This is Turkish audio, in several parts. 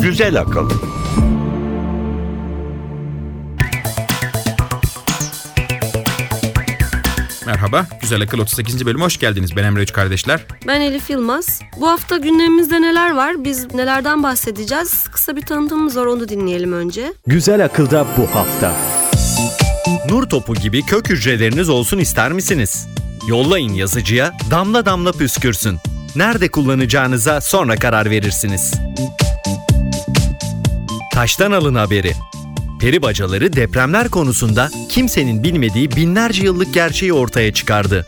Güzel akıl. Merhaba, Güzel Akıl 38. bölüme hoş geldiniz. Ben Emre Üç kardeşler. Ben Elif Yılmaz. Bu hafta gündemimizde neler var? Biz nelerden bahsedeceğiz? Kısa bir tanıtımımız var onu dinleyelim önce. Güzel akılda bu hafta. Nur topu gibi kök hücreleriniz olsun ister misiniz? Yollayın yazıcıya, damla damla püskürsün. Nerede kullanacağınıza sonra karar verirsiniz. Taştan alın haberi. Peri bacaları depremler konusunda kimsenin bilmediği binlerce yıllık gerçeği ortaya çıkardı.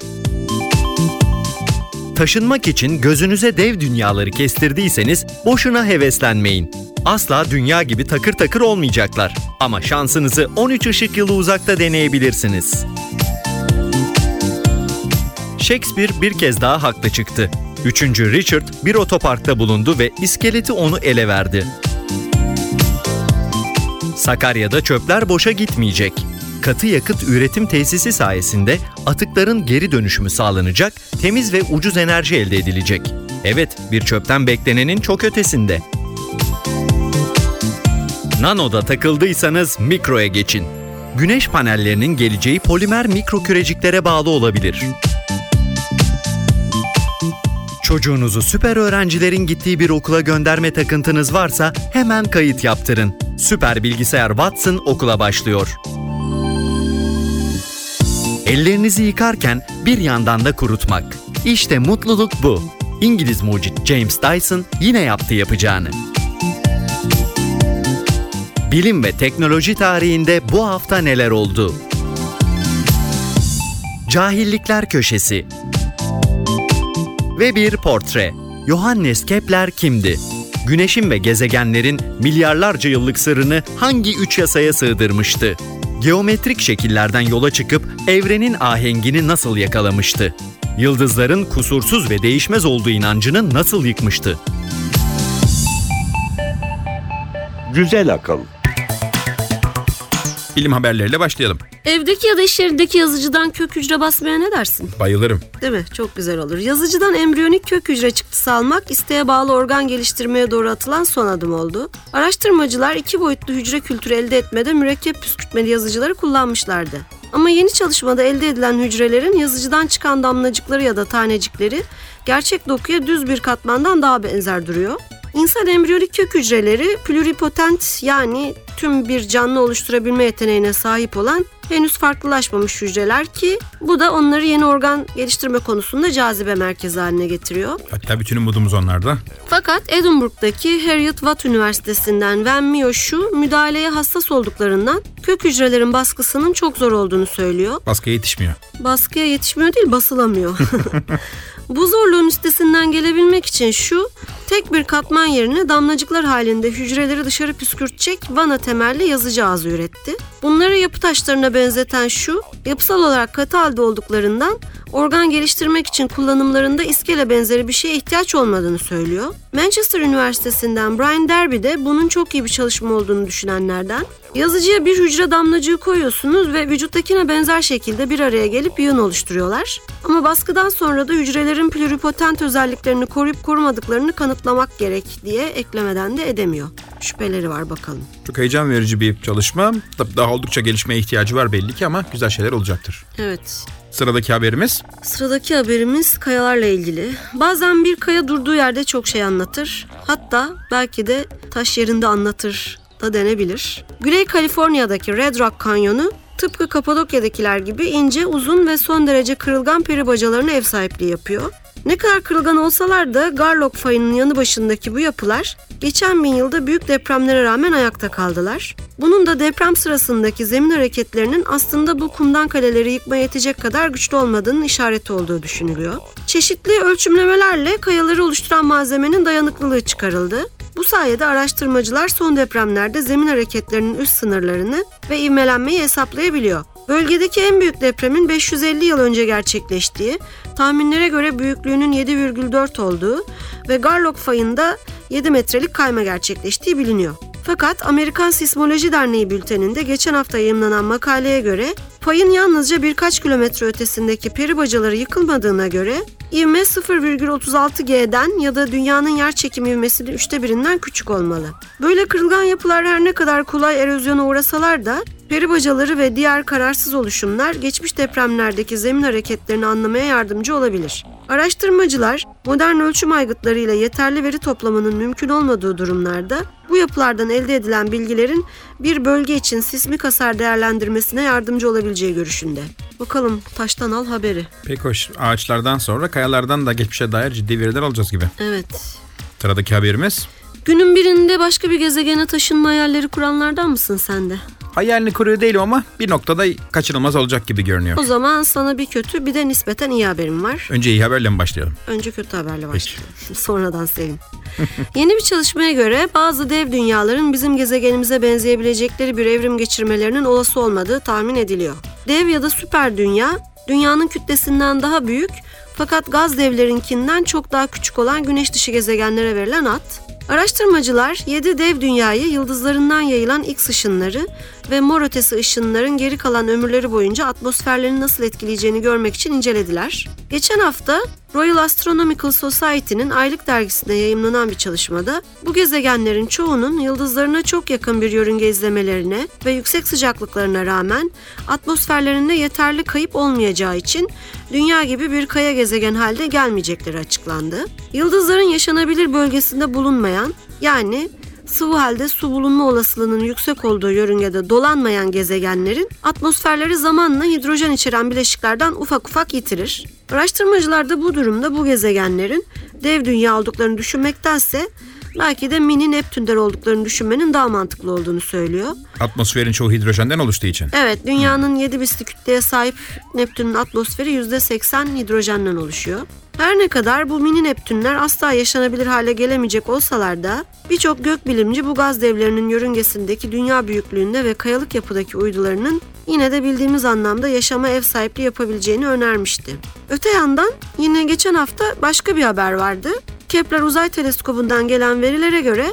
Taşınmak için gözünüze dev dünyaları kestirdiyseniz boşuna heveslenmeyin. Asla dünya gibi takır takır olmayacaklar. Ama şansınızı 13 ışık yılı uzakta deneyebilirsiniz. Shakespeare bir kez daha haklı çıktı. Üçüncü Richard bir otoparkta bulundu ve iskeleti onu ele verdi. Sakarya'da çöpler boşa gitmeyecek. Katı yakıt üretim tesisi sayesinde atıkların geri dönüşümü sağlanacak, temiz ve ucuz enerji elde edilecek. Evet, bir çöpten beklenenin çok ötesinde. Nano'da takıldıysanız mikroya geçin. Güneş panellerinin geleceği polimer mikro küreciklere bağlı olabilir. Çocuğunuzu süper öğrencilerin gittiği bir okula gönderme takıntınız varsa hemen kayıt yaptırın. Süper Bilgisayar Watson okula başlıyor. Ellerinizi yıkarken bir yandan da kurutmak. İşte mutluluk bu. İngiliz mucit James Dyson yine yaptı yapacağını. Bilim ve teknoloji tarihinde bu hafta neler oldu? Cahillikler Köşesi ve bir portre. Johannes Kepler kimdi? Güneşin ve gezegenlerin milyarlarca yıllık sırrını hangi üç yasaya sığdırmıştı? Geometrik şekillerden yola çıkıp evrenin ahengini nasıl yakalamıştı? Yıldızların kusursuz ve değişmez olduğu inancını nasıl yıkmıştı? Güzel akıl. Bilim haberleriyle başlayalım. Evdeki ya da iş yerindeki yazıcıdan kök hücre basmaya ne dersin? Bayılırım. Değil mi? Çok güzel olur. Yazıcıdan embriyonik kök hücre çıktısı almak isteğe bağlı organ geliştirmeye doğru atılan son adım oldu. Araştırmacılar iki boyutlu hücre kültürü elde etmede mürekkep püskürtmeli yazıcıları kullanmışlardı. Ama yeni çalışmada elde edilen hücrelerin yazıcıdan çıkan damlacıkları ya da tanecikleri gerçek dokuya düz bir katmandan daha benzer duruyor. İnsan embriyonik kök hücreleri pluripotent yani tüm bir canlı oluşturabilme yeteneğine sahip olan henüz farklılaşmamış hücreler ki bu da onları yeni organ geliştirme konusunda cazibe merkezi haline getiriyor. Hatta bütün umudumuz onlarda. Fakat Edinburgh'daki Harriet Watt Üniversitesi'nden Wen Miyosh'u müdahaleye hassas olduklarından kök hücrelerin baskısının çok zor olduğunu söylüyor. Baskıya yetişmiyor. Baskıya yetişmiyor değil basılamıyor. Bu zorluğun üstesinden gelebilmek için şu tek bir katman yerine damlacıklar halinde hücreleri dışarı püskürtecek vana temelli yazıcı ağzı üretti. Bunları yapı taşlarına benzeten şu yapısal olarak katı halde olduklarından organ geliştirmek için kullanımlarında iskele benzeri bir şeye ihtiyaç olmadığını söylüyor. Manchester Üniversitesi'nden Brian Derby de bunun çok iyi bir çalışma olduğunu düşünenlerden. Yazıcıya bir hücre damlacığı koyuyorsunuz ve vücuttakine benzer şekilde bir araya gelip yığın oluşturuyorlar. Ama baskıdan sonra da hücrelerin pluripotent özelliklerini koruyup korumadıklarını kanıtlamak gerek diye eklemeden de edemiyor. Şüpheleri var bakalım. Çok heyecan verici bir çalışma. Tabii daha oldukça gelişmeye ihtiyacı var belli ki ama güzel şeyler olacaktır. Evet. Sıradaki haberimiz Sıradaki haberimiz kayalarla ilgili. Bazen bir kaya durduğu yerde çok şey anlatır. Hatta belki de taş yerinde anlatır da denebilir. Güney Kaliforniya'daki Red Rock Kanyonu tıpkı Kapadokya'dakiler gibi ince, uzun ve son derece kırılgan peri bacalarına ev sahipliği yapıyor. Ne kadar kırılgan olsalar da Garlock fayının yanı başındaki bu yapılar geçen bin yılda büyük depremlere rağmen ayakta kaldılar. Bunun da deprem sırasındaki zemin hareketlerinin aslında bu kumdan kaleleri yıkmaya yetecek kadar güçlü olmadığının işareti olduğu düşünülüyor. Çeşitli ölçümlemelerle kayaları oluşturan malzemenin dayanıklılığı çıkarıldı. Bu sayede araştırmacılar son depremlerde zemin hareketlerinin üst sınırlarını ve ivmelenmeyi hesaplayabiliyor. Bölgedeki en büyük depremin 550 yıl önce gerçekleştiği, tahminlere göre büyüklüğünün 7,4 olduğu ve Garlock fayında 7 metrelik kayma gerçekleştiği biliniyor. Fakat Amerikan Sismoloji Derneği bülteninde geçen hafta yayımlanan makaleye göre Payın yalnızca birkaç kilometre ötesindeki peri bacaları yıkılmadığına göre ivme 0,36 G'den ya da dünyanın yer çekimi ivmesinin üçte birinden küçük olmalı. Böyle kırılgan yapılar her ne kadar kolay erozyona uğrasalar da peri bacaları ve diğer kararsız oluşumlar geçmiş depremlerdeki zemin hareketlerini anlamaya yardımcı olabilir. Araştırmacılar modern ölçüm aygıtlarıyla yeterli veri toplamanın mümkün olmadığı durumlarda bu yapılardan elde edilen bilgilerin bir bölge için sismik hasar değerlendirmesine yardımcı olabileceği görüşünde. Bakalım taştan al haberi. Pek hoş. Ağaçlardan sonra kayalardan da geçmişe dair ciddi veriler alacağız gibi. Evet. Sıradaki haberimiz. Günün birinde başka bir gezegene taşınma hayalleri kuranlardan mısın sen de? Hayalini kuruyor değilim ama bir noktada kaçınılmaz olacak gibi görünüyor. O zaman sana bir kötü bir de nispeten iyi haberim var. Önce iyi haberle mi başlayalım? Önce kötü haberle başlayalım. Sonradan sevin. Yeni bir çalışmaya göre bazı dev dünyaların bizim gezegenimize benzeyebilecekleri bir evrim geçirmelerinin olası olmadığı tahmin ediliyor. Dev ya da süper dünya, dünyanın kütlesinden daha büyük fakat gaz devlerinkinden çok daha küçük olan güneş dışı gezegenlere verilen ad. Araştırmacılar 7 dev dünyayı yıldızlarından yayılan X ışınları ve mor ötesi ışınların geri kalan ömürleri boyunca atmosferlerini nasıl etkileyeceğini görmek için incelediler. Geçen hafta Royal Astronomical Society'nin aylık dergisinde yayımlanan bir çalışmada bu gezegenlerin çoğunun yıldızlarına çok yakın bir yörünge izlemelerine ve yüksek sıcaklıklarına rağmen atmosferlerinde yeterli kayıp olmayacağı için dünya gibi bir kaya gezegen halde gelmeyecekleri açıklandı. Yıldızların yaşanabilir bölgesinde bulunmayan yani sıvı halde su bulunma olasılığının yüksek olduğu yörüngede dolanmayan gezegenlerin atmosferleri zamanla hidrojen içeren bileşiklerden ufak ufak yitirir. Araştırmacılar da bu durumda bu gezegenlerin dev dünya olduklarını düşünmektense belki de mini Neptünler olduklarını düşünmenin daha mantıklı olduğunu söylüyor. Atmosferin çoğu hidrojenden oluştuğu için. Evet, dünyanın 7 bisli kütleye sahip Neptün'ün atmosferi %80 hidrojenden oluşuyor. Her ne kadar bu mini Neptünler asla yaşanabilir hale gelemeyecek olsalar da birçok gökbilimci bu gaz devlerinin yörüngesindeki dünya büyüklüğünde ve kayalık yapıdaki uydularının yine de bildiğimiz anlamda yaşama ev sahipliği yapabileceğini önermişti. Öte yandan yine geçen hafta başka bir haber vardı. Kepler Uzay Teleskobu'ndan gelen verilere göre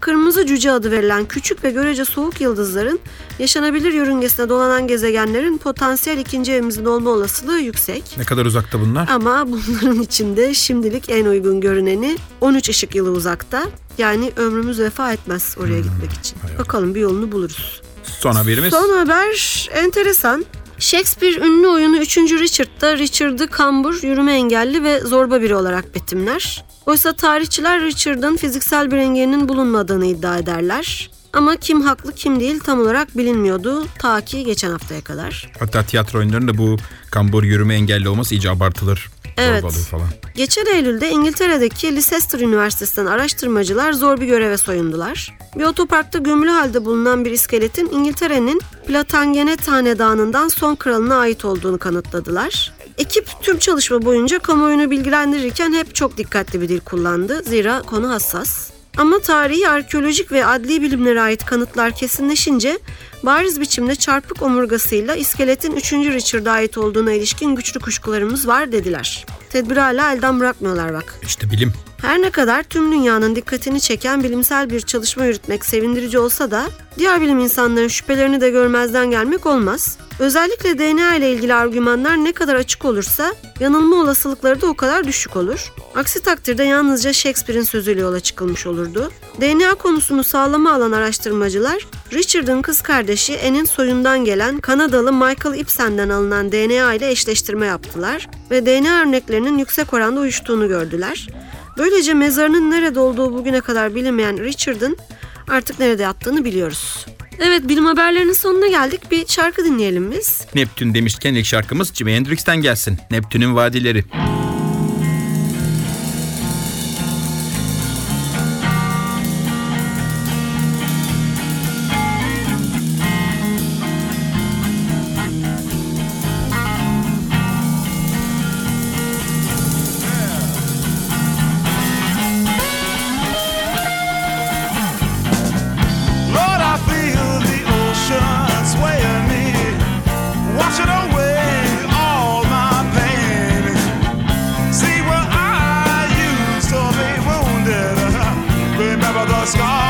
Kırmızı Cüce adı verilen küçük ve görece soğuk yıldızların yaşanabilir yörüngesine dolanan gezegenlerin potansiyel ikinci evimizin olma olasılığı yüksek. Ne kadar uzakta bunlar? Ama bunların içinde şimdilik en uygun görüneni 13 ışık yılı uzakta. Yani ömrümüz vefa etmez oraya gitmek için. Bakalım bir yolunu buluruz. Son haberimiz. Son haber enteresan. Shakespeare ünlü oyunu 3. Richard'da Richard'ı kambur, yürüme engelli ve zorba biri olarak betimler. Oysa tarihçiler Richard'ın fiziksel bir engelinin bulunmadığını iddia ederler. Ama kim haklı kim değil tam olarak bilinmiyordu ta ki geçen haftaya kadar. Hatta tiyatro oyunlarında bu kambur yürüme engelli olması iyice abartılır. Evet. Falan. Geçen Eylül'de İngiltere'deki Leicester Üniversitesi'nden araştırmacılar zor bir göreve soyundular. Bir otoparkta gömülü halde bulunan bir iskeletin İngiltere'nin Plantagenet Hanedanı'ndan son kralına ait olduğunu kanıtladılar. Ekip tüm çalışma boyunca kamuoyunu bilgilendirirken hep çok dikkatli bir dil kullandı. Zira konu hassas. Ama tarihi, arkeolojik ve adli bilimlere ait kanıtlar kesinleşince bariz biçimde çarpık omurgasıyla iskeletin 3. Richard'a ait olduğuna ilişkin güçlü kuşkularımız var dediler. Tedbiri hala elden bırakmıyorlar bak. İşte bilim. Her ne kadar tüm dünyanın dikkatini çeken bilimsel bir çalışma yürütmek sevindirici olsa da diğer bilim insanların şüphelerini de görmezden gelmek olmaz. Özellikle DNA ile ilgili argümanlar ne kadar açık olursa yanılma olasılıkları da o kadar düşük olur. Aksi takdirde yalnızca Shakespeare'in sözüyle yola çıkılmış olurdu. DNA konusunu sağlama alan araştırmacılar Richard'ın kız kardeşi Anne'in soyundan gelen Kanadalı Michael Ibsen'den alınan DNA ile eşleştirme yaptılar ve DNA örneklerinin yüksek oranda uyuştuğunu gördüler. Böylece mezarının nerede olduğu bugüne kadar bilinmeyen Richard'ın artık nerede yattığını biliyoruz. Evet bilim haberlerinin sonuna geldik. Bir şarkı dinleyelim biz. Neptün demişken ilk şarkımız Jimi Hendrix'ten gelsin. Neptün'ün vadileri. Lord, your scars.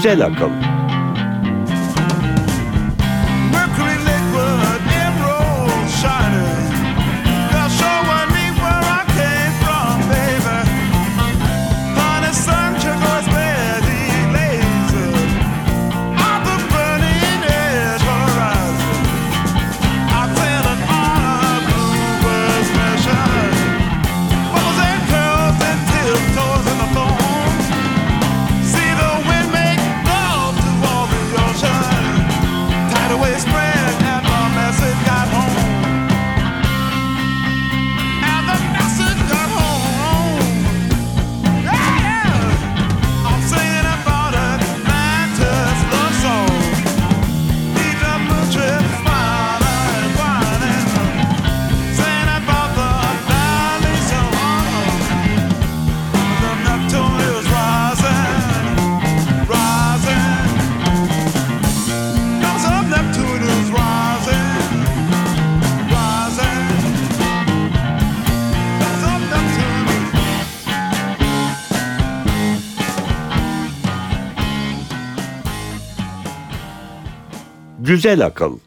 Güzel akıl. Güzel akıl.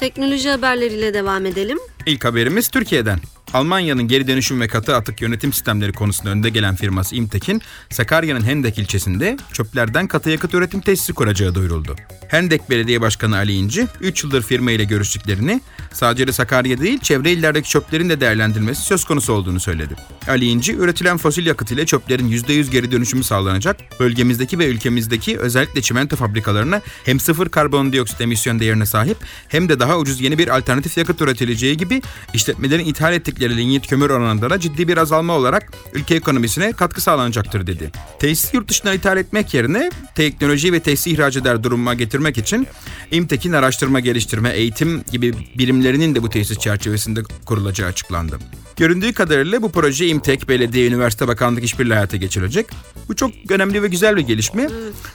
Teknoloji haberleriyle devam edelim. İlk haberimiz Türkiye'den. Almanya'nın geri dönüşüm ve katı atık yönetim sistemleri konusunda önde gelen firması İmtek'in Sakarya'nın Hendek ilçesinde çöplerden katı yakıt üretim tesisi kuracağı duyuruldu. Hendek Belediye Başkanı Ali İnci, 3 yıldır firma ile görüştüklerini, sadece de Sakarya değil çevre illerdeki çöplerin de değerlendirilmesi söz konusu olduğunu söyledi. Ali İnci, üretilen fosil yakıt ile çöplerin %100 geri dönüşümü sağlanacak, bölgemizdeki ve ülkemizdeki özellikle çimento fabrikalarına hem sıfır karbondioksit emisyon değerine sahip hem de daha ucuz yeni bir alternatif yakıt üretileceği gibi işletmelerin ithal ettikleri linyit kömür oranında da ciddi bir azalma olarak ülke ekonomisine katkı sağlanacaktır dedi. Tesisi yurt dışına ithal etmek yerine teknoloji ve tesis ihraç eder duruma getirmek için İMTEK'in araştırma, geliştirme, eğitim gibi birimlerinin de bu tesis çerçevesinde kurulacağı açıklandı. Göründüğü kadarıyla bu proje İMTEK, Belediye, Üniversite, Bakanlık işbirliği hayata geçirecek. Bu çok önemli ve güzel bir gelişme.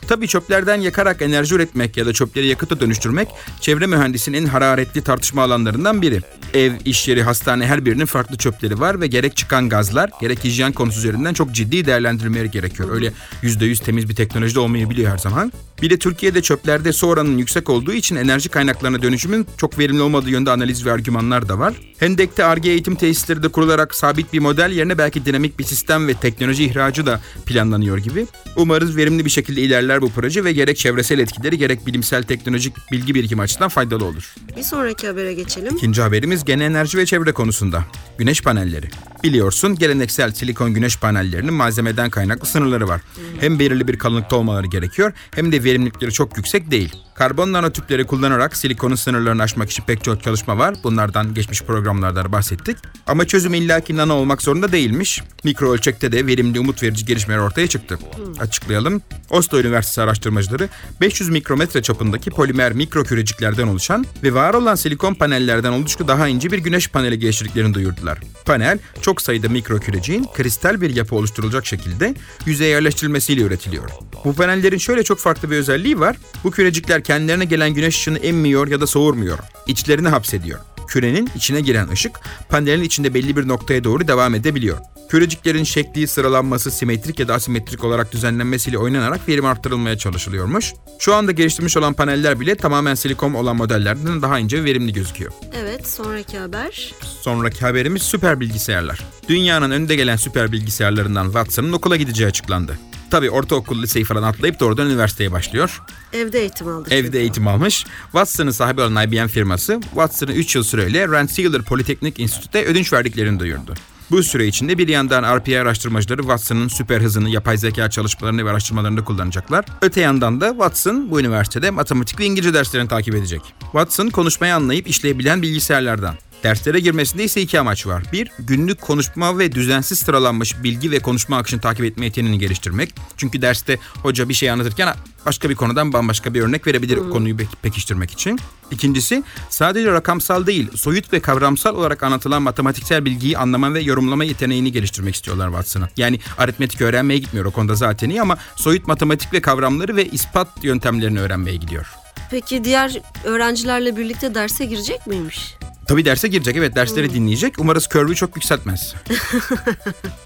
Tabii çöplerden yakarak enerji üretmek ya da çöpleri yakıta dönüştürmek çevre mühendisinin en hararetli tartışma alanlarından biri. Ev, iş yeri, hastane her birinin farklı çöpleri var ve gerek çıkan gazlar gerek hijyen konusu üzerinden çok ciddi değerlendirilmeleri gerekiyor. Öyle %100 temiz bir teknolojide olmayabiliyor her zaman. Bir de Türkiye'de çöplerde su oranının yüksek olduğu için enerji kaynaklarına dönüşümün çok verimli olmadığı yönde analiz ve argümanlar da var. Hendek'te ARGE eğitim tesisleri de kurularak sabit bir model yerine belki dinamik bir sistem ve teknoloji ihracı da planlanıyor gibi. Umarız verimli bir şekilde ilerler bu proje ve gerek çevresel etkileri gerek bilimsel teknolojik bilgi birikimi açısından faydalı olur. Bir sonraki habere geçelim. İkinci haberimiz gene enerji ve çevre konusunda. Güneş panelleri. Biliyorsun geleneksel silikon güneş panellerinin malzemeden kaynaklı sınırları var. Hem belirli bir kalınlıkta olmaları gerekiyor hem de verimlilikleri çok yüksek değil. Karbon nanotüpleri kullanarak silikonun sınırlarını aşmak için pek çok çalışma var. Bunlardan geçmiş programlarda da bahsettik. Ama çözüm illaki nano olmak zorunda değilmiş. Mikro ölçekte de verimli umut verici gelişmeler ortaya çıktı. Açıklayalım. Oslo Üniversitesi araştırmacıları 500 mikrometre çapındaki polimer mikro küreciklerden oluşan ve var olan silikon panellerden oldukça daha ince bir güneş paneli geliştirdiklerini duyurdular. Panel çok sayıda mikro küreciğin kristal bir yapı oluşturulacak şekilde yüzeye yerleştirilmesiyle üretiliyor. Bu panellerin şöyle çok farklı bir özelliği var. Bu kürecikler kendilerine gelen güneş ışığını emmiyor ya da soğurmuyor. İçlerini hapsediyor. Kürenin içine giren ışık panelin içinde belli bir noktaya doğru devam edebiliyor. Küreciklerin şekli, sıralanması, simetrik ya da asimetrik olarak düzenlenmesiyle oynanarak verim arttırılmaya çalışılıyormuş. Şu anda geliştirilmiş olan paneller bile tamamen silikon olan modellerden daha ince ve verimli gözüküyor. Evet sonraki haber. Sonraki haberimiz süper bilgisayarlar. Dünyanın önde gelen süper bilgisayarlarından Watson'ın okula gideceği açıklandı. Tabii ortaokul liseyi falan atlayıp doğrudan üniversiteye başlıyor. Evde eğitim aldı. Evde eğitim almış. Watson'ın sahibi olan IBM firması Watson'ı 3 yıl süreyle Rensselaer Politeknik Enstitü'de ödünç verdiklerini duyurdu. Bu süre içinde bir yandan RPA araştırmacıları Watson'ın süper hızını, yapay zeka çalışmalarını ve araştırmalarını kullanacaklar. Öte yandan da Watson bu üniversitede matematik ve İngilizce derslerini takip edecek. Watson konuşmayı anlayıp işleyebilen bilgisayarlardan. Derslere girmesinde ise iki amaç var. Bir, günlük konuşma ve düzensiz sıralanmış bilgi ve konuşma akışını takip etme yeteneğini geliştirmek. Çünkü derste hoca bir şey anlatırken başka bir konudan bambaşka bir örnek verebilir konuyu pek- pekiştirmek için. İkincisi, sadece rakamsal değil, soyut ve kavramsal olarak anlatılan matematiksel bilgiyi anlama ve yorumlama yeteneğini geliştirmek istiyorlar Watson'a. Yani aritmetik öğrenmeye gitmiyor o konuda zaten iyi ama soyut matematik ve kavramları ve ispat yöntemlerini öğrenmeye gidiyor. Peki diğer öğrencilerle birlikte derse girecek miymiş? Tabii derse girecek evet dersleri dinleyecek. Umarız curve'ü çok yükseltmez.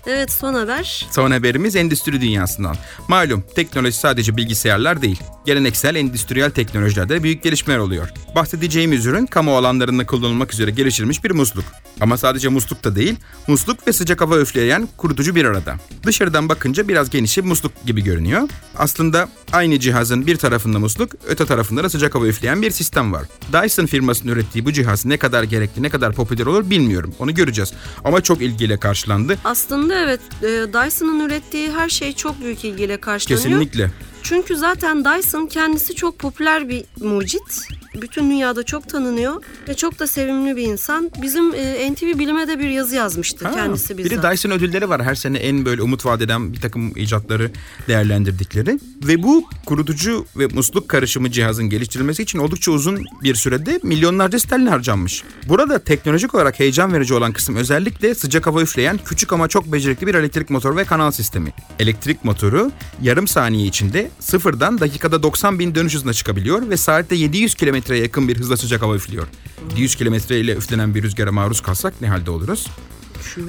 Evet son haber. Son haberimiz endüstri dünyasından. Malum teknoloji sadece bilgisayarlar değil. Geleneksel endüstriyel teknolojilerde büyük gelişmeler oluyor. Bahsedeceğimiz ürün kamu alanlarında kullanılmak üzere geliştirilmiş bir musluk. Ama sadece musluk da değil, musluk ve sıcak hava üfleyen kurutucu bir arada. Dışarıdan bakınca biraz genişi musluk gibi görünüyor. Aslında aynı cihazın bir tarafında musluk, öte tarafında da sıcak hava üfleyen bir sistem var. Dyson firmasının ürettiği bu cihaz ne kadar gerekli, ne kadar popüler olur bilmiyorum. Onu göreceğiz. Ama çok ilgiyle karşılandı. Aslında evet e, Dyson'ın ürettiği her şey çok büyük ilgiyle karşılanıyor. Kesinlikle. Çünkü zaten Dyson kendisi çok popüler bir mucit. Bütün dünyada çok tanınıyor ve çok da sevimli bir insan. Bizim e, NTV Bilim'e de bir yazı yazmıştı Ha, kendisi Bir bize. de Dyson ödülleri var. Her sene en böyle umut vaat eden bir takım icatları değerlendirdikleri. Ve bu kurutucu ve musluk karışımı cihazın geliştirilmesi için oldukça uzun bir sürede milyonlarca sterlin harcanmış. Burada teknolojik olarak heyecan verici olan kısım özellikle sıcak hava üfleyen küçük ama çok becerikli bir elektrik motor ve kanal sistemi. Elektrik motoru yarım saniye içinde sıfırdan dakikada 90 bin dönüş hızına çıkabiliyor ve saatte 700 kilometreye yakın bir hızla sıcak hava üflüyor. 700 kilometre ile üflenen bir rüzgara maruz kalsak ne halde oluruz?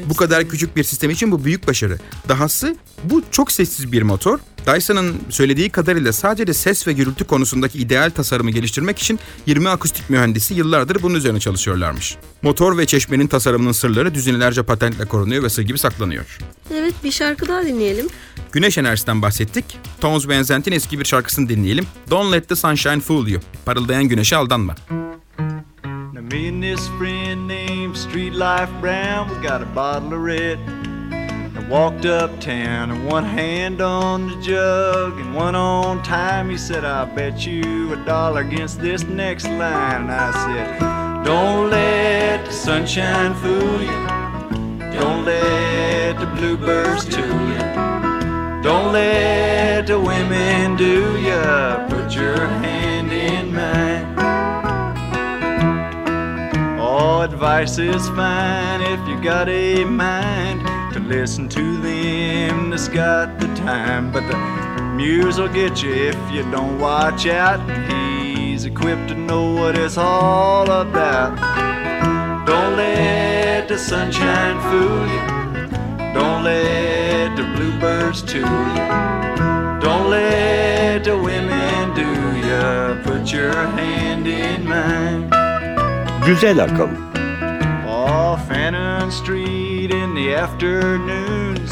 Bu kadar küçük bir sistem için bu büyük başarı. Dahası bu çok sessiz bir motor. Dyson'ın söylediği kadarıyla sadece ses ve gürültü konusundaki ideal tasarımı geliştirmek için 20 akustik mühendisi yıllardır bunun üzerine çalışıyorlarmış. Motor ve çeşmenin tasarımının sırları düzinelerce patentle korunuyor ve sır gibi saklanıyor. Evet bir şarkı daha dinleyelim. Güneş enerjisinden bahsettik. Tones Van Zant'in eski bir şarkısını dinleyelim. Don't let the sunshine fool you. Parıldayan güneşe aldanma. Now me and this friend named Street Life Brown, we got a bottle of red. And walked uptown and one hand on the jug and one on time. He said, I'll bet you a dollar against this next line. And I said, Don't let the sunshine fool you. Don't let the bluebirds tool you. Don't let the women do ya. Put your hand advice is fine if you got a mind to listen to them that's got the time. But the muse will get you if you don't watch out. He's equipped to know what it's all about. Don't let the sunshine fool you. Don't let the bluebirds tool you. Don't let the women do ya. Put your hand in mine. Güzel akıl. Annan Street in the afternoons.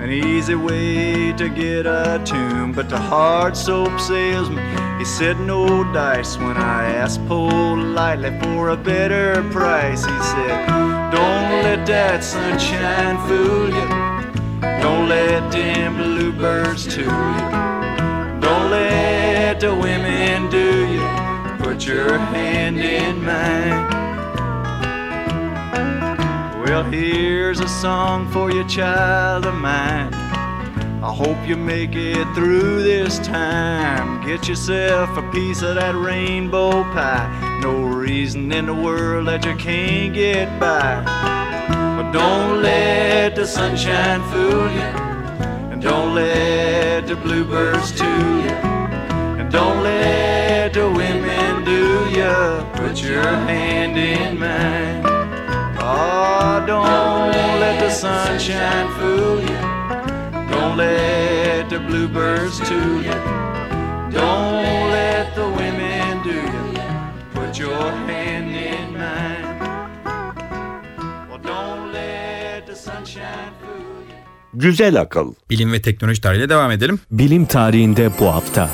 An easy way to get a tune. But the hard soap salesman, he said no dice. When I asked politely for a better price, he said, Don't let that sunshine fool you. Don't let them bluebirds tool you. Don't let the women do you. Put your hand in mine. Well, here's a song for you, child of mine. I hope you make it through this time. Get yourself a piece of that rainbow pie. No reason in the world that you can't get by. But don't let the sunshine fool you. And don't let the bluebirds tool you. And don't let the women do you. Put your hand in mine. Oh, don't let the sunshine fool you. Don't let the bluebirds tool you. Don't let the women do you. Put your hand in mine. Well, don't let the sunshine fool you. Güzel akıl. Bilim ve teknoloji tarihiyle devam edelim. Bilim tarihinde bu hafta.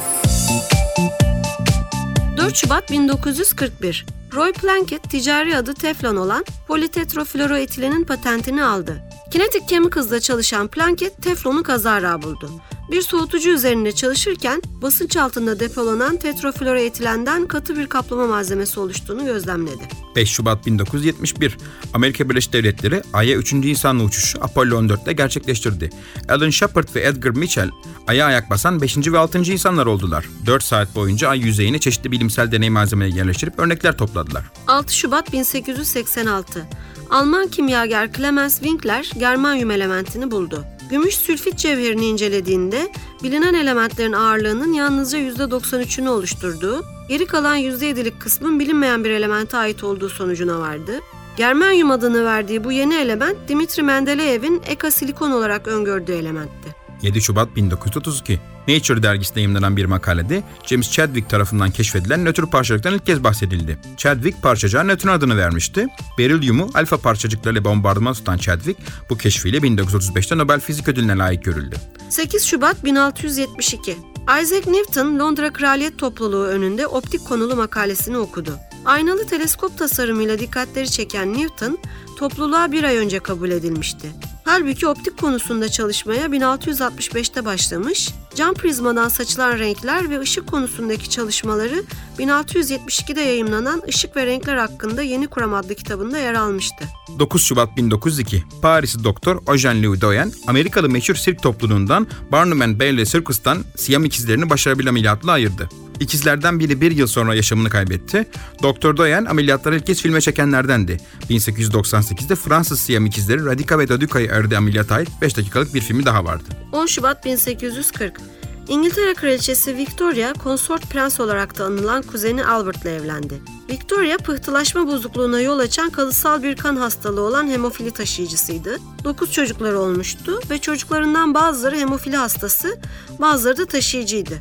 4 Şubat 1941. Roy Plunkett ticari adı Teflon olan politetrofluoroetilenin patentini aldı. Kinetic Chemicals'da çalışan Plunkett Teflon'u kazara buldu. Bir soğutucu üzerinde çalışırken basınç altında depolanan tetrafluoroetilenden katı bir kaplama malzemesi oluştuğunu gözlemledi. 5 Şubat 1971 Amerika Birleşik Devletleri Ay'a 3. insanlı uçuşu Apollo 14'te gerçekleştirdi. Alan Shepard ve Edgar Mitchell Ay'a ayak basan 5. ve 6. insanlar oldular. 4 saat boyunca Ay yüzeyine çeşitli bilimsel deney malzemeleri yerleştirip örnekler topladılar. 6 Şubat 1886. Alman kimyager Clemens Winkler germanyum elementini buldu. Gümüş sülfit cevherini incelediğinde bilinen elementlerin ağırlığının yalnızca %93'ünü oluşturduğu Geri kalan %7'lik kısmın bilinmeyen bir elemente ait olduğu sonucuna vardı. Germanyum adını verdiği bu yeni element Dimitri Mendeleyev'in eka silikon olarak öngördüğü elementti. 7 Şubat 1932 Nature dergisinde yayımlanan bir makalede James Chadwick tarafından keşfedilen nötr parçacıktan ilk kez bahsedildi. Chadwick parçacığa nötron adını vermişti. Berilyumu alfa parçacıklarıyla bombardıman tutan Chadwick bu keşfiyle 1935'te Nobel Fizik Ödülü'ne layık görüldü. 8 Şubat 1672 Isaac Newton Londra Kraliyet Topluluğu önünde optik konulu makalesini okudu. Aynalı teleskop tasarımıyla dikkatleri çeken Newton, topluluğa bir ay önce kabul edilmişti. Halbuki optik konusunda çalışmaya 1665'te başlamış, cam prizmadan saçılan renkler ve ışık konusundaki çalışmaları 1672'de yayımlanan Işık ve Renkler hakkında Yeni Kuram adlı kitabında yer almıştı. 9 Şubat 1902 Parisli doktor Eugène Louis Doyen, Amerikalı meşhur sirk topluluğundan Barnum and Bailey Circus'tan Siyam ikizlerini başarılı ameliyatla ayırdı. İkizlerden biri bir yıl sonra yaşamını kaybetti. Doktor Doyen ameliyatları ilk kez filme çekenlerdendi. 1898'de Fransız Siyam ikizleri Radika ve Doduka'yı aradığı ameliyata ait 5 dakikalık bir filmi daha vardı. 10 Şubat 1840 İngiltere Kraliçesi Victoria, konsort prens olarak da anılan kuzeni Albert'la evlendi. Victoria, pıhtılaşma bozukluğuna yol açan kalıtsal bir kan hastalığı olan hemofili taşıyıcısıydı. 9 çocukları olmuştu ve çocuklarından bazıları hemofili hastası, bazıları da taşıyıcıydı.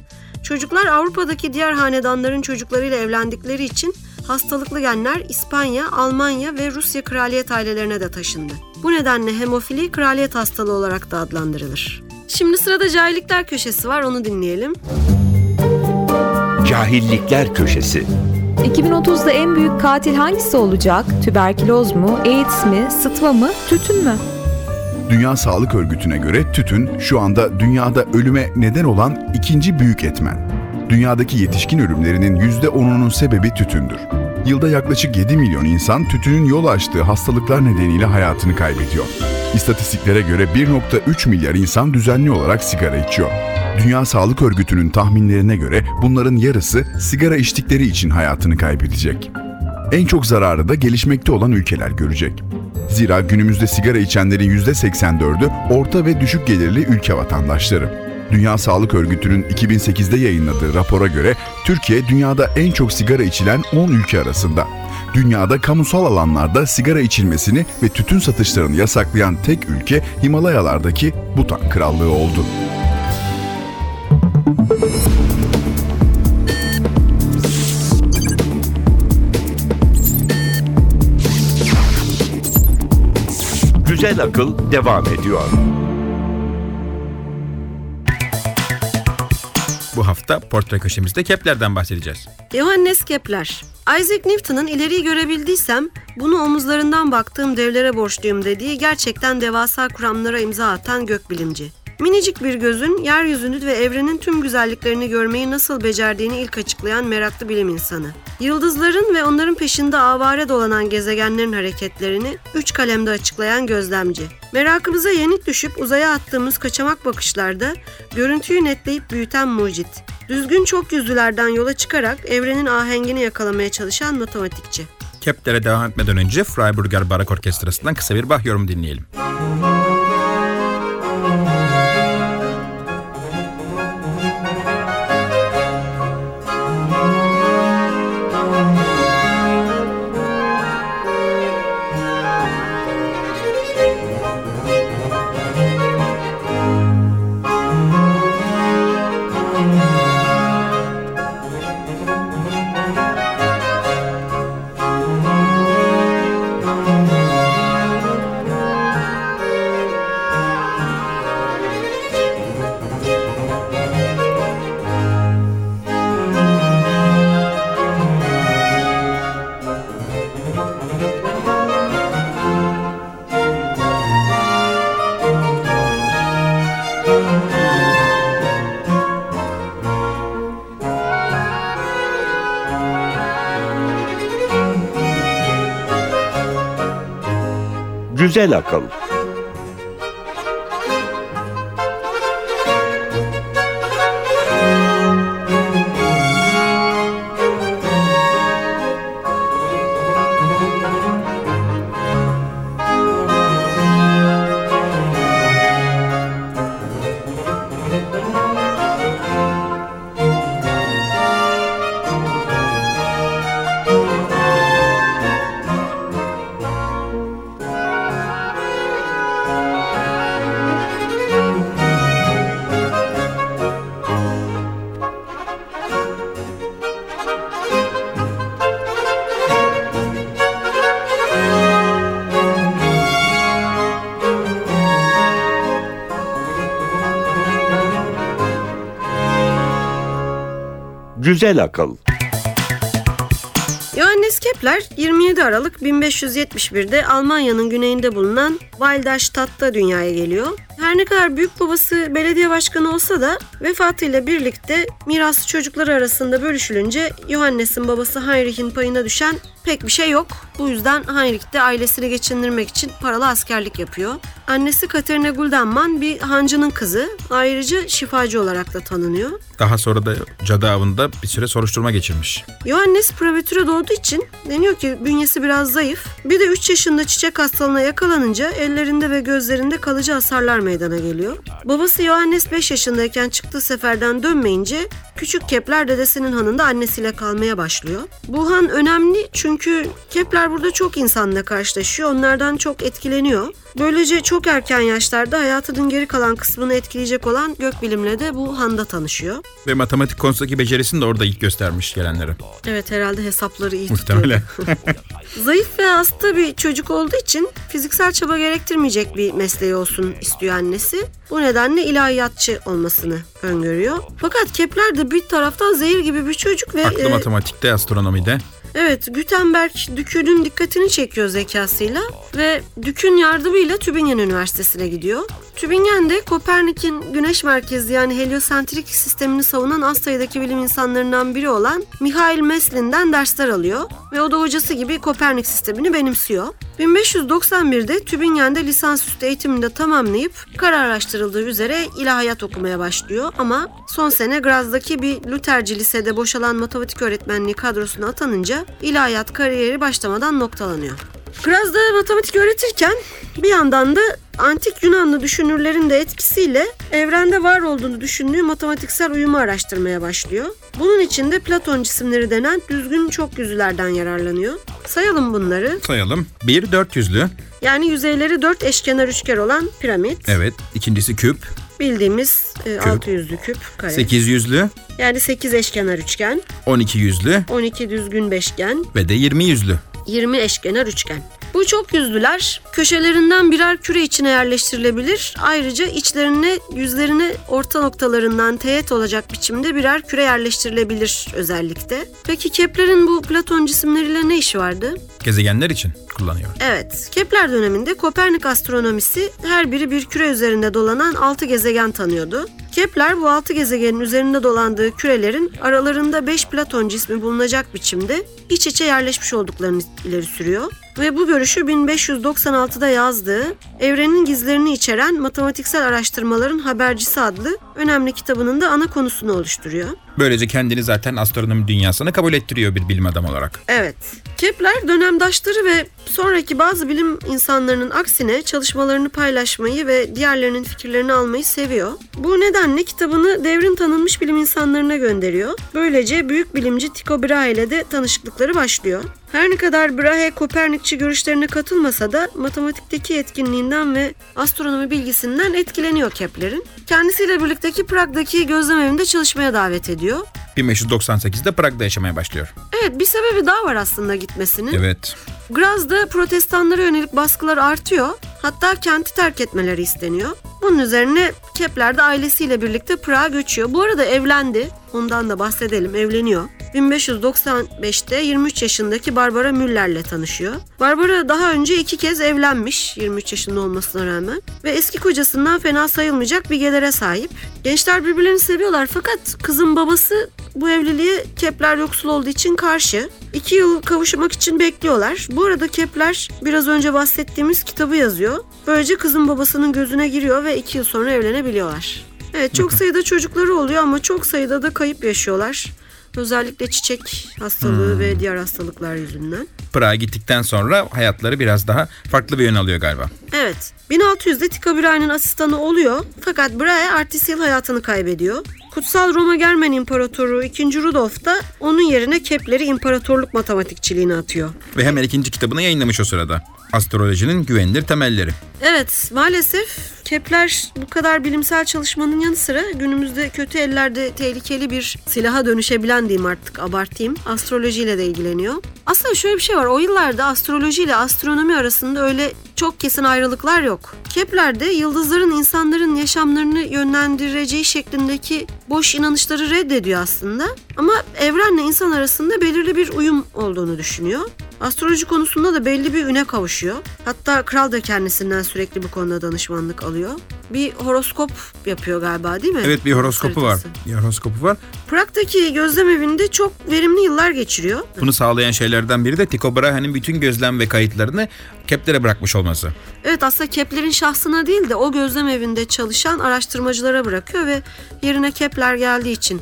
Çocuklar Avrupa'daki diğer hanedanların çocuklarıyla evlendikleri için hastalıklı genler İspanya, Almanya ve Rusya kraliyet ailelerine de taşındı. Bu nedenle hemofili kraliyet hastalığı olarak da adlandırılır. Şimdi sırada cahillikler köşesi var onu dinleyelim. Cahillikler Köşesi 2030'da en büyük katil hangisi olacak? Tüberküloz mu, AIDS mi, sıtma mı, tütün mü? Dünya Sağlık Örgütü'ne göre tütün şu anda dünyada ölüme neden olan ikinci büyük etmen. Dünyadaki yetişkin ölümlerinin %10'unun sebebi tütündür. Yılda yaklaşık 7 milyon insan tütünün yol açtığı hastalıklar nedeniyle hayatını kaybediyor. İstatistiklere göre 1.3 milyar insan düzenli olarak sigara içiyor. Dünya Sağlık Örgütü'nün tahminlerine göre bunların yarısı sigara içtikleri için hayatını kaybedecek. En çok zararı da gelişmekte olan ülkeler görecek. Zira günümüzde sigara içenlerin %84'ü orta ve düşük gelirli ülke vatandaşları. Dünya Sağlık Örgütü'nün 2008'de yayınladığı rapora göre Türkiye dünyada en çok sigara içilen 10 ülke arasında. Dünyada kamusal alanlarda sigara içilmesini ve tütün satışlarını yasaklayan tek ülke Himalayalardaki Butan Krallığı oldu. Güzel Akıl devam ediyor. Bu hafta portre köşemizde Kepler'den bahsedeceğiz. Johannes Kepler. Isaac Newton'ın ileriyi görebildiysem bunu omuzlarından baktığım devlere borçluyum dediği gerçekten devasa kuramlara imza atan gökbilimci. Minicik bir gözün yeryüzünü ve evrenin tüm güzelliklerini görmeyi nasıl becerdiğini ilk açıklayan meraklı bilim insanı. Yıldızların ve onların peşinde avare dolanan gezegenlerin hareketlerini üç kalemde açıklayan gözlemci. Merakımıza yenik düşüp uzaya attığımız kaçamak bakışlarda görüntüyü netleyip büyüten mucit. Düzgün çok yüzlülerden yola çıkarak evrenin ahengini yakalamaya çalışan matematikçi. Kepler'e devam etmeden önce Freiburger Barak Orkestrası'ndan kısa bir Bach yorumu dinleyelim. Güzel Akıl Güzel akıl. Johannes Kepler 27 Aralık 1571'de Almanya'nın güneyinde bulunan Walderstadt'ta dünyaya geliyor. Her ne kadar büyük babası belediye başkanı olsa da vefatıyla birlikte mirası çocukları arasında bölüşülünce Johannes'in babası Heinrich'in payına düşen pek bir şey yok. Bu yüzden Heinrich de ailesini geçindirmek için paralı askerlik yapıyor. Annesi Katerina Guldenmann bir hancının kızı. Ayrıca şifacı olarak da tanınıyor. Daha sonra da cadı avında bir süre soruşturma geçirmiş. Johannes prematüre doğduğu için deniyor ki bünyesi biraz zayıf. Bir de 3 yaşında çiçek hastalığına yakalanınca ellerinde ve gözlerinde kalıcı hasarlar meydana geliyor. Babası Johannes 5 yaşındayken të Seferdan Dömenci küçük Kepler dedesinin hanında annesiyle kalmaya başlıyor. Bu han önemli çünkü Kepler burada çok insanla karşılaşıyor. Onlardan çok etkileniyor. Böylece çok erken yaşlarda hayatının geri kalan kısmını etkileyecek olan gökbilimle de bu handa tanışıyor. Ve matematik konusundaki becerisini de orada ilk göstermiş gelenlere. Evet herhalde hesapları iyi Muhtemelen. Zayıf ve hasta bir çocuk olduğu için fiziksel çaba gerektirmeyecek bir mesleği olsun istiyor annesi. Bu nedenle ilahiyatçı olmasını öngörüyor. Fakat Kepler de bir taraftan zehir gibi bir çocuk ve Aklı e, matematikte, astronomide. evet Gutenberg Dükü'nün dikkatini çekiyor zekasıyla ve Dük'ün yardımıyla Tübingen Üniversitesi'ne gidiyor. Tübingen'de Kopernik'in güneş merkezli yani heliosentrik sistemini savunan az sayıdaki bilim insanlarından biri olan Mihail Meslin'den dersler alıyor ve o da hocası gibi Kopernik sistemini benimsiyor. 1591'de Tübingen'de lisansüstü eğitimini de tamamlayıp kararlaştırıldığı üzere ilahiyat okumaya başlıyor ama son sene Graz'daki bir Lutherci lisede boşalan matematik öğretmenliği kadrosuna atanınca ilahiyat kariyeri başlamadan noktalanıyor. Graz'da matematik öğretirken bir yandan da antik Yunanlı düşünürlerin de etkisiyle evrende var olduğunu düşündüğü matematiksel uyumu araştırmaya başlıyor. Bunun için de Platon cisimleri denen düzgün çok yüzlülerden yararlanıyor. Sayalım bunları. Sayalım. Bir dört yüzlü. Yani yüzeyleri dört eşkenar üçgen olan piramit. Evet. İkincisi küp. Bildiğimiz e, altı yüzlü küp kare. Sekiz yüzlü. Yani 8 eşkenar üçgen, On iki yüzlü. 12 düzgün beşgen, Ve de yirmi yüzlü. 20 eşkenar üçgen. Bu çok yüzlüler köşelerinden birer küre içine yerleştirilebilir. Ayrıca içlerine yüzlerine orta noktalarından teğet olacak biçimde birer küre yerleştirilebilir özellikle. Peki Kepler'in bu Platon cisimleriyle ne işi vardı? Gezegenler için kullanıyor. Evet, Kepler döneminde Kopernik astronomisi her biri bir küre üzerinde dolanan 6 gezegen tanıyordu. Kepler bu 6 gezegenin üzerinde dolandığı kürelerin aralarında 5 Platon cismi bulunacak biçimde iç içe yerleşmiş olduklarını ileri sürüyor. Ve bu görüşü 1596'da yazdığı Evrenin Gizlerini içeren matematiksel araştırmaların habercisi adlı önemli kitabının da ana konusunu oluşturuyor. Böylece kendini zaten astronomi dünyasına kabul ettiriyor bir bilim adamı olarak. Evet. Kepler dönemdaşları ve sonraki bazı bilim insanlarının aksine çalışmalarını paylaşmayı ve diğerlerinin fikirlerini almayı seviyor. Bu nedenle kitabını devrin tanınmış bilim insanlarına gönderiyor. Böylece büyük bilimci Tycho Brahe ile de tanışıklıkları başlıyor. Her ne kadar Brahe Kopernikçi görüşlerine katılmasa da matematikteki etkinliğinden ve astronomi bilgisinden etkileniyor Kepler'in. Kendisiyle birlikteki Prag'daki gözlem evinde çalışmaya davet ediyor. 1598'de Prag'da yaşamaya başlıyor. Evet bir sebebi daha var aslında gitmesinin. Evet. Graz'da protestanlara yönelik baskılar artıyor. Hatta kenti terk etmeleri isteniyor. Bunun üzerine Kepler de ailesiyle birlikte Prag'a göçüyor. Bu arada evlendi. Ondan da bahsedelim. Evleniyor. 1595'te 23 yaşındaki Barbara Müller'le tanışıyor. Barbara daha önce iki kez evlenmiş 23 yaşında olmasına rağmen ve eski kocasından fena sayılmayacak bir gelire sahip. Gençler birbirlerini seviyorlar fakat kızın babası bu evliliğe Kepler yoksul olduğu için karşı. İki yıl kavuşmak için bekliyorlar. Bu arada Kepler biraz önce bahsettiğimiz kitabı yazıyor. Böylece kızın babasının gözüne giriyor ve iki yıl sonra evlenebiliyorlar. Evet çok sayıda çocukları oluyor ama çok sayıda da kayıp yaşıyorlar. Özellikle çiçek hastalığı ve diğer hastalıklar yüzünden. Prag'a gittikten sonra hayatları biraz daha farklı bir yön alıyor galiba. Evet. 1600'de Tycho Brahe'nin asistanı oluyor. Fakat Brahe ertesi yıl hayatını kaybediyor. Kutsal Roma Germen İmparatoru 2. Rudolf da onun yerine Kepler'i imparatorluk matematikçiliğine atıyor. Ve hemen ikinci kitabını yayınlamış o sırada. Astrolojinin güvenilir temelleri. Evet maalesef Kepler bu kadar bilimsel çalışmanın yanı sıra günümüzde kötü ellerde tehlikeli bir silaha dönüşebilen diyeyim artık abartayım astrolojiyle de ilgileniyor. Aslında şöyle bir şey var. O yıllarda astroloji ile astronomi arasında öyle çok kesin ayrılıklar yok. Kepler de yıldızların insanların yaşamlarını yönlendireceği şeklindeki boş inanışları reddediyor aslında. Ama evrenle insan arasında belirli bir uyum olduğunu düşünüyor. Astroloji konusunda da belli bir üne kavuşuyor. Hatta kral da kendisinden sürekli bu konuda danışmanlık alıyor. Bir horoskop yapıyor galiba değil mi? Evet bir horoskopu var. Haritası. Bir horoskopu var. Prag'daki gözlem evinde çok verimli yıllar geçiriyor. Bunu sağlayan şeylerden biri de Tycho Brahe'nin bütün gözlem ve kayıtlarını Kepler'e bırakmış olması. Evet aslında Kepler'in şahsına değil de o gözlem evinde çalışan araştırmacılara bırakıyor ve yerine Kepler geldiği için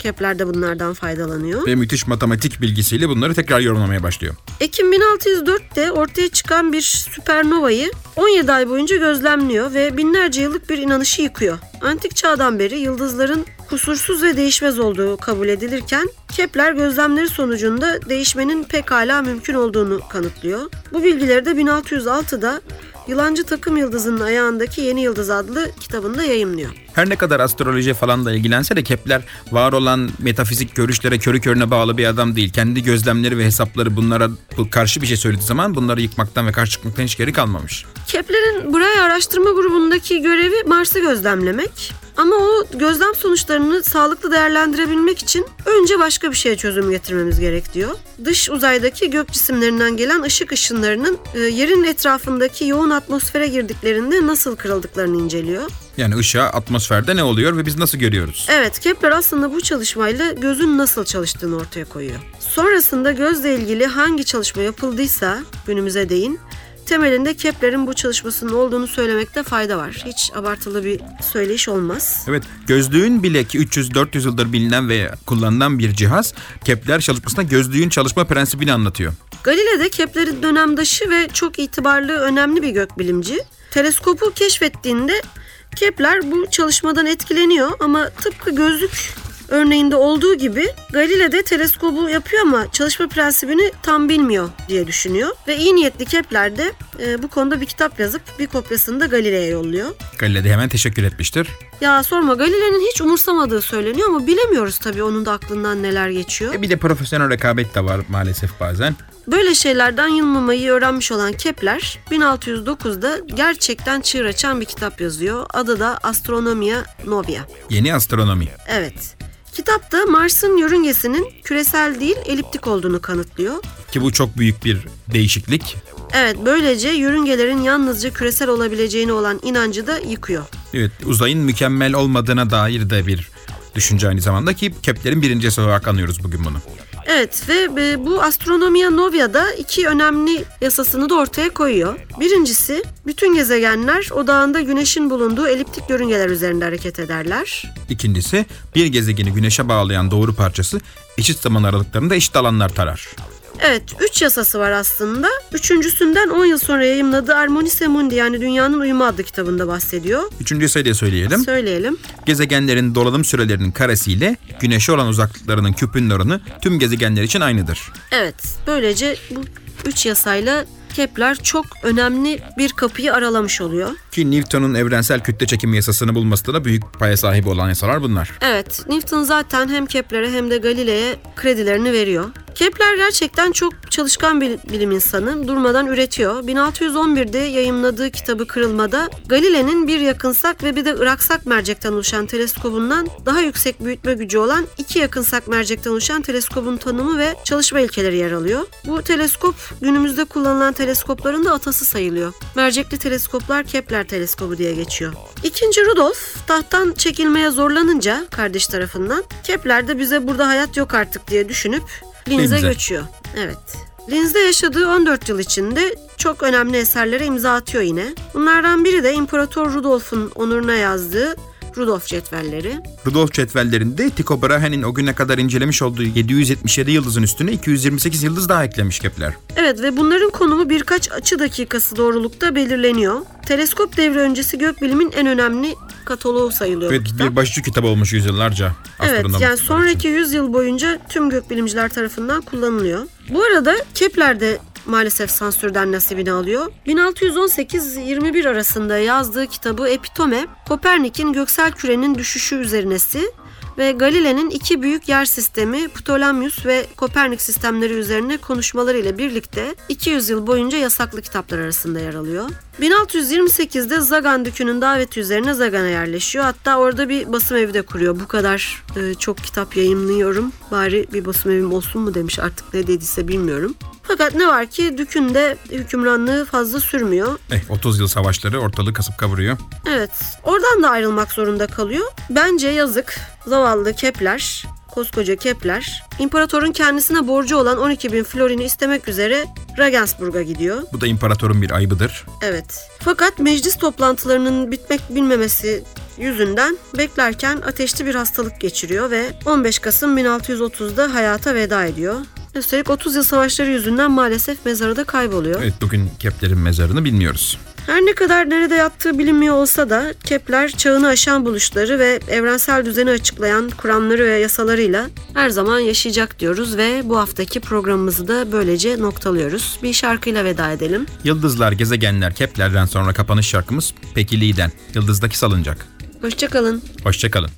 Kepler de bunlardan faydalanıyor. Ve müthiş matematik bilgisiyle bunları tekrar yorumlamaya başlıyor. Ekim 1604'te ortaya çıkan bir süpernovayı 17 ay boyunca gözlemliyor ve binlerce yıllık bir inanışı yıkıyor. Antik çağdan beri yıldızların kusursuz ve değişmez olduğu kabul edilirken Kepler gözlemleri sonucunda değişmenin pekala mümkün olduğunu kanıtlıyor. Bu bilgileri de 1606'da Yılancı Takım Yıldızı'nın ayağındaki Yeni Yıldız adlı kitabında yayımlıyor. Her ne kadar astroloji falan da ilgilense de Kepler var olan metafizik görüşlere körü körüne bağlı bir adam değil. Kendi gözlemleri ve hesapları bunlara bu- karşı bir şey söylediği zaman bunları yıkmaktan ve karşı çıkmaktan hiç geri kalmamış. Kepler'in Brahe araştırma grubundaki görevi Mars'ı gözlemlemek. Ama o gözlem sonuçlarını sağlıklı değerlendirebilmek için önce başka bir şeye çözüm getirmemiz gerek diyor. Dış uzaydaki gök cisimlerinden gelen ışık ışınlarının e, yerin etrafındaki yoğun atmosfere girdiklerinde nasıl kırıldıklarını inceliyor. Yani ışığa atmosferde ne oluyor ve biz nasıl görüyoruz? Evet, Kepler aslında bu çalışmayla gözün nasıl çalıştığını ortaya koyuyor. Sonrasında gözle ilgili hangi çalışma yapıldıysa günümüze değin temelinde Kepler'in bu çalışmasının olduğunu söylemekte fayda var. Hiç abartılı bir söyleyiş olmaz. Evet gözlüğün bile ki 300-400 yıldır bilinen ve kullanılan bir cihaz Kepler çalışmasında gözlüğün çalışma prensibini anlatıyor. Galile de Kepler'in dönemdaşı ve çok itibarlı önemli bir gökbilimci. Teleskopu keşfettiğinde Kepler bu çalışmadan etkileniyor ama tıpkı gözlük örneğinde olduğu gibi Galile de teleskobu yapıyor ama çalışma prensibini tam bilmiyor diye düşünüyor. Ve iyi niyetli Kepler de e, bu konuda bir kitap yazıp bir kopyasını da Galile'ye yolluyor. Galileo de hemen teşekkür etmiştir. Ya sorma Galile'nin hiç umursamadığı söyleniyor ama bilemiyoruz tabii onun da aklından neler geçiyor. E bir de profesyonel rekabet de var maalesef bazen. Böyle şeylerden yılmamayı öğrenmiş olan Kepler 1609'da gerçekten çığır açan bir kitap yazıyor. Adı da Astronomia Novia. Yeni astronomi. Evet. Kitapta Mars'ın yörüngesinin küresel değil eliptik olduğunu kanıtlıyor. Ki bu çok büyük bir değişiklik. Evet böylece yörüngelerin yalnızca küresel olabileceğine olan inancı da yıkıyor. Evet uzayın mükemmel olmadığına dair de bir düşünce aynı zamanda ki Kepler'in birincisi olarak anlıyoruz bugün bunu. Evet ve e, bu Astronomia Novia'da iki önemli yasasını da ortaya koyuyor. Birincisi bütün gezegenler odağında güneşin bulunduğu eliptik yörüngeler üzerinde hareket ederler. İkincisi bir gezegeni güneşe bağlayan doğru parçası eşit zaman aralıklarında eşit alanlar tarar. Evet, üç yasası var aslında. Üçüncüsünden 10 yıl sonra yayımladığı Harmonise Mundi yani Dünyanın Uyumu adlı kitabında bahsediyor. Üçüncü sayıda söyleyelim. Söyleyelim. Gezegenlerin dolanım sürelerinin karesiyle güneşe olan uzaklıklarının küpünün oranı tüm gezegenler için aynıdır. Evet, böylece bu üç yasayla Kepler çok önemli bir kapıyı aralamış oluyor. Ki Newton'un evrensel kütle çekimi yasasını bulmasında da büyük paya sahibi olan yasalar bunlar. Evet, Newton zaten hem Kepler'e hem de Galile'ye kredilerini veriyor. Kepler gerçekten çok çalışkan bir bilim insanı. Durmadan üretiyor. 1611'de yayımladığı kitabı Kırılma'da Galile'nin bir yakınsak ve bir de Iraksak mercekten oluşan teleskobundan daha yüksek büyütme gücü olan iki yakınsak mercekten oluşan teleskobun tanımı ve çalışma ilkeleri yer alıyor. Bu teleskop günümüzde kullanılan teleskopların da atası sayılıyor. Mercekli teleskoplar Kepler teleskobu diye geçiyor. İkinci Rudolf tahttan çekilmeye zorlanınca kardeş tarafından Kepler de bize burada hayat yok artık diye düşünüp Linz'e göçüyor. Evet. Linz'de yaşadığı 14 yıl içinde çok önemli eserlere imza atıyor yine. Bunlardan biri de İmparator Rudolf'un onuruna yazdığı Rudolf cetvelleri. Rudolf cetvellerinde Tycho Brahe'nin o güne kadar incelemiş olduğu 777 yıldızın üstüne 228 yıldız daha eklemiş Kepler. Evet ve bunların konumu birkaç açı dakikası doğrulukta belirleniyor. Teleskop devri öncesi gökbilimin en önemli kataloğu sayılıyor Ve bu kitap. bir başucu kitap olmuş yüzyıllarca. Evet yani sonraki için. 100 yıl boyunca tüm gökbilimciler tarafından kullanılıyor. Bu arada Kepler de maalesef sansürden nasibini alıyor. 1618-21 arasında yazdığı kitabı Epitome, Kopernik'in göksel kürenin düşüşü üzerinesi ve Galile'nin iki büyük yer sistemi Ptolemyus ve Kopernik sistemleri üzerine konuşmaları ile birlikte 200 yıl boyunca yasaklı kitaplar arasında yer alıyor. 1628'de Zagan Dükü'nün daveti üzerine Zagan'a yerleşiyor. Hatta orada bir basım evi de kuruyor. Bu kadar e, çok kitap yayınlıyorum. Bari bir basım evim olsun mu demiş artık ne dediyse bilmiyorum. Fakat ne var ki Dük'ün de hükümranlığı fazla sürmüyor. Eh 30 yıl savaşları ortalığı kasıp kavuruyor. Evet, oradan da ayrılmak zorunda kalıyor. Bence yazık. Zavallı Kepler, koskoca Kepler, imparatorun kendisine borcu olan 12 bin florini istemek üzere Regensburg'a gidiyor. Bu da imparatorun bir ayıbıdır. Evet. Fakat meclis toplantılarının bitmek bilmemesi yüzünden beklerken ateşli bir hastalık geçiriyor ve 15 Kasım 1630'da hayata veda ediyor. Üstelik 30 yıl savaşları yüzünden maalesef mezarı da kayboluyor. Evet bugün Kepler'in mezarını bilmiyoruz. Her ne kadar nerede yattığı bilinmiyor olsa da Kepler çağını aşan buluşları ve evrensel düzeni açıklayan kuramları ve yasalarıyla her zaman yaşayacak diyoruz ve bu haftaki programımızı da böylece noktalıyoruz. Bir şarkıyla veda edelim. Yıldızlar, gezegenler, Kepler'den sonra kapanış şarkımız Peki Lee'den. Yıldızdaki salıncak. Hoşçakalın. Hoşçakalın.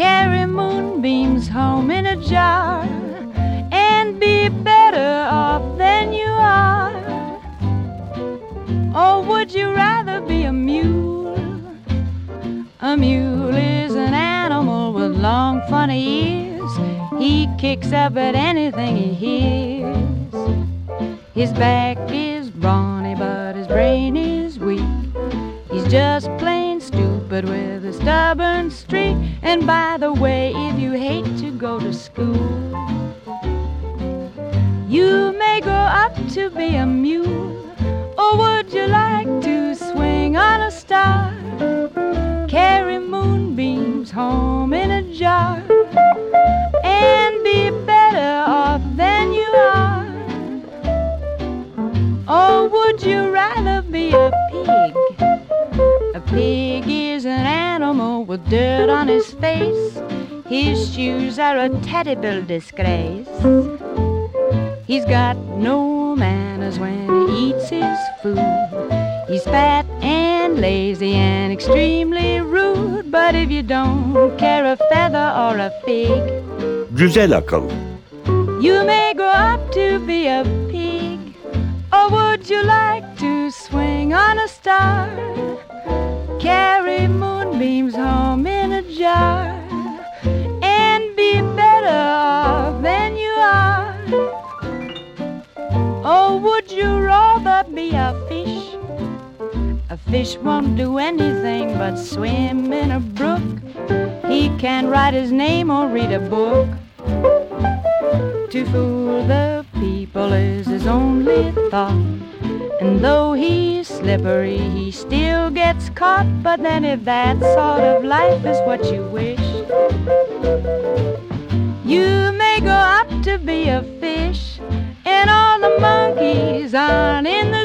Carry moonbeams home in a jar and be better off than you are? Or would you rather be a mule? A mule is an animal with long, funny ears. He kicks up at anything he hears. His back is brawny, but his brain is weak. He's just plain stupid with a stubborn streak. And by the way, if you hate to go to school, you may grow up to be a mule. Or would you like to swing on a star? Carry moonbeams home in a jar and be better off than you are? Or would you rather be a pig? A pig is an animal with dirt on his face. His shoes are a terrible disgrace. He's got no manners when he eats his food. He's fat and lazy and extremely rude. But if you don't care a feather or a fig, Güzel akıl. you may grow up to be a pig. Or would you like to swing on a star? Carry moonbeams home in a jar and be better off than you are? Or would you rather be a fish? A fish won't do anything but swim in a brook. He can't write his name or read a book. To fool the people is his only thought. And though he's slippery, he still gets caught. But then, if that sort of life is what you wish, you may grow up to be a fish. And all the monkeys aren't in the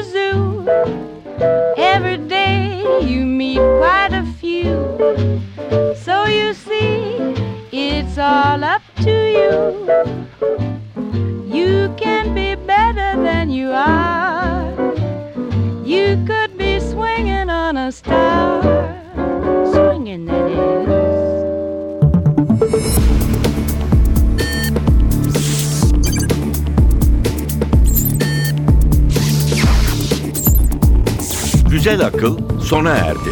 Güzel akıl sona erdi.